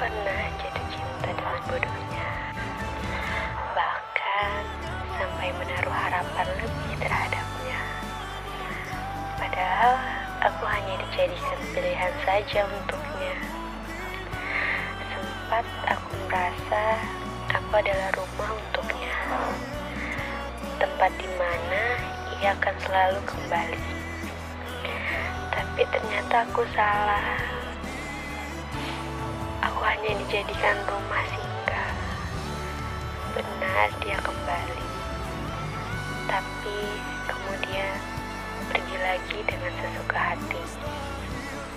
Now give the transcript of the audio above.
pernah jatuh cinta dengan bodohnya. Bahkan sampai menaruh harapan lebih terhadapnya. Padahal aku hanya dijadikan pilihan saja untuknya. Sempat aku merasa aku adalah rumah untuknya. Tempat di mana ia akan selalu kembali. Tapi ternyata aku salah. Hanya dijadikan rumah singgah. Benar dia kembali. Tapi kemudian pergi lagi dengan sesuka hati.